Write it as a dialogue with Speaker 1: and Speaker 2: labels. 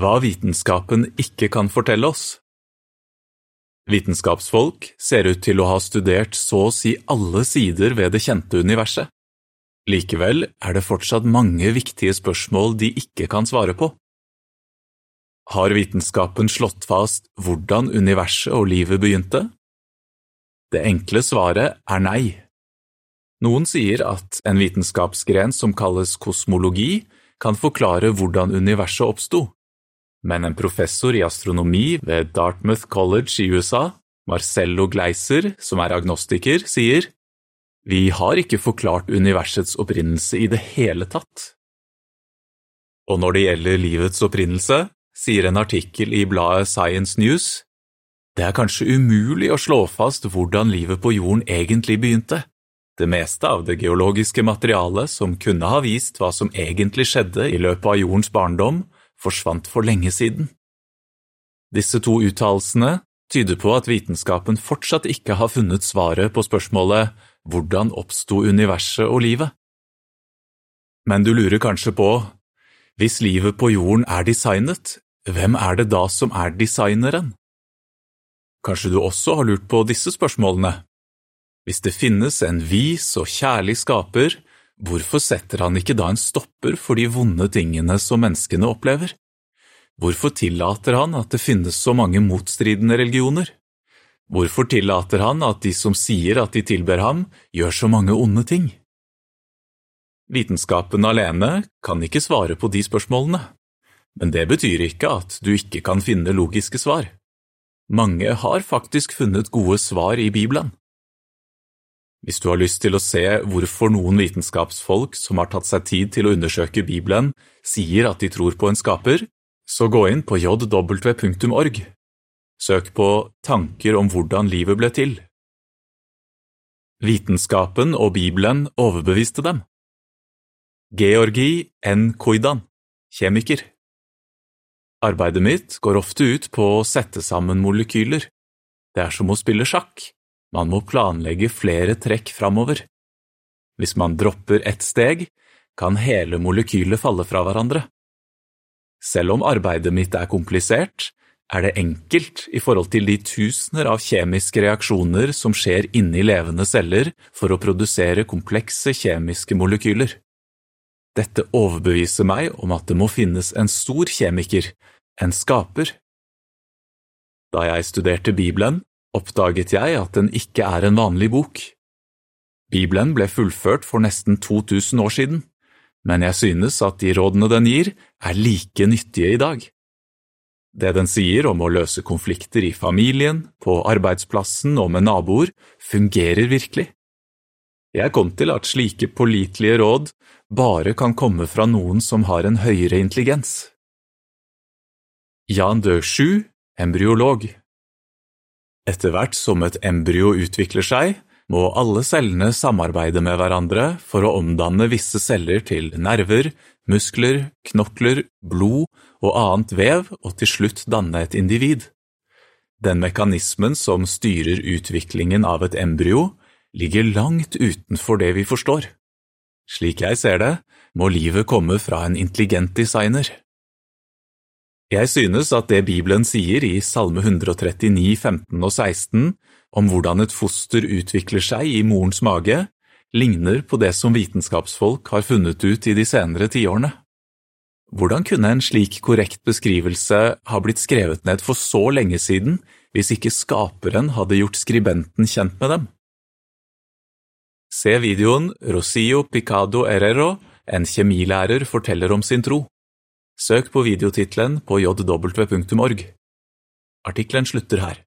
Speaker 1: Hva vitenskapen ikke kan fortelle oss. Vitenskapsfolk ser ut til å ha studert så å si alle sider ved det kjente universet. Likevel er det fortsatt mange viktige spørsmål de ikke kan svare på. Har vitenskapen slått fast hvordan universet og livet begynte? Det enkle svaret er nei. Noen sier at en vitenskapsgren som kalles kosmologi, kan forklare hvordan universet oppsto, men en professor i astronomi ved Dartmouth College i USA, Marcello Gleiser, som er agnostiker, sier vi har ikke forklart universets opprinnelse i det hele tatt. Og når det gjelder livets opprinnelse, sier en artikkel i bladet Science News, det er kanskje umulig å slå fast hvordan livet på jorden egentlig begynte. Det meste av det geologiske materialet som kunne ha vist hva som egentlig skjedde i løpet av jordens barndom, forsvant for lenge siden. Disse to uttalelsene tyder på at vitenskapen fortsatt ikke har funnet svaret på spørsmålet hvordan oppsto universet og livet? Men du lurer kanskje på, hvis livet på jorden er designet, hvem er det da som er designeren? Kanskje du også har lurt på disse spørsmålene? Hvis det finnes en vis og kjærlig skaper, hvorfor setter han ikke da en stopper for de vonde tingene som menneskene opplever? Hvorfor tillater han at det finnes så mange motstridende religioner? Hvorfor tillater han at de som sier at de tilber ham, gjør så mange onde ting? Vitenskapen alene kan ikke svare på de spørsmålene, men det betyr ikke at du ikke kan finne logiske svar. Mange har faktisk funnet gode svar i Bibelen. Hvis du har lyst til å se hvorfor noen vitenskapsfolk som har tatt seg tid til å undersøke Bibelen, sier at de tror på en skaper, så gå inn på jw.org. Søk på Tanker om hvordan livet ble til. Vitenskapen og Bibelen overbeviste dem. Georgi N. Koidan, kjemiker. Arbeidet mitt går ofte ut på å sette sammen molekyler. Det er som å spille sjakk. Man må planlegge flere trekk framover. Hvis man dropper ett steg, kan hele molekylet falle fra hverandre. Selv om arbeidet mitt er komplisert, er det enkelt i forhold til de tusener av kjemiske reaksjoner som skjer inni levende celler for å produsere komplekse kjemiske molekyler. Dette overbeviser meg om at det må finnes en stor kjemiker, en skaper. Da jeg studerte Bibelen, oppdaget jeg at den ikke er en vanlig bok. Bibelen ble fullført for nesten 2000 år siden, men jeg synes at de rådene den gir, er like nyttige i dag. Det den sier om å løse konflikter i familien, på arbeidsplassen og med naboer, fungerer virkelig. Jeg kom til at slike pålitelige råd bare kan komme fra noen som har en høyere intelligens. Jan de Sju, embryolog etter hvert som et embryo utvikler seg, må alle cellene samarbeide med hverandre for å omdanne visse celler til nerver, muskler, knokler, blod og annet vev og til slutt danne et individ. Den mekanismen som styrer utviklingen av et embryo, ligger langt utenfor det vi forstår. Slik jeg ser det, må livet komme fra en intelligent designer. Jeg synes at det Bibelen sier i Salme 139, 15 og 16 om hvordan et foster utvikler seg i morens mage, ligner på det som vitenskapsfolk har funnet ut i de senere tiårene. Hvordan kunne en slik korrekt beskrivelse ha blitt skrevet ned for så lenge siden hvis ikke skaperen hadde gjort skribenten kjent med dem? Se videoen Rosillo Picado Herrero, en kjemilærer forteller om sin tro. Søk på videotittelen på jw.org. Artikkelen slutter her.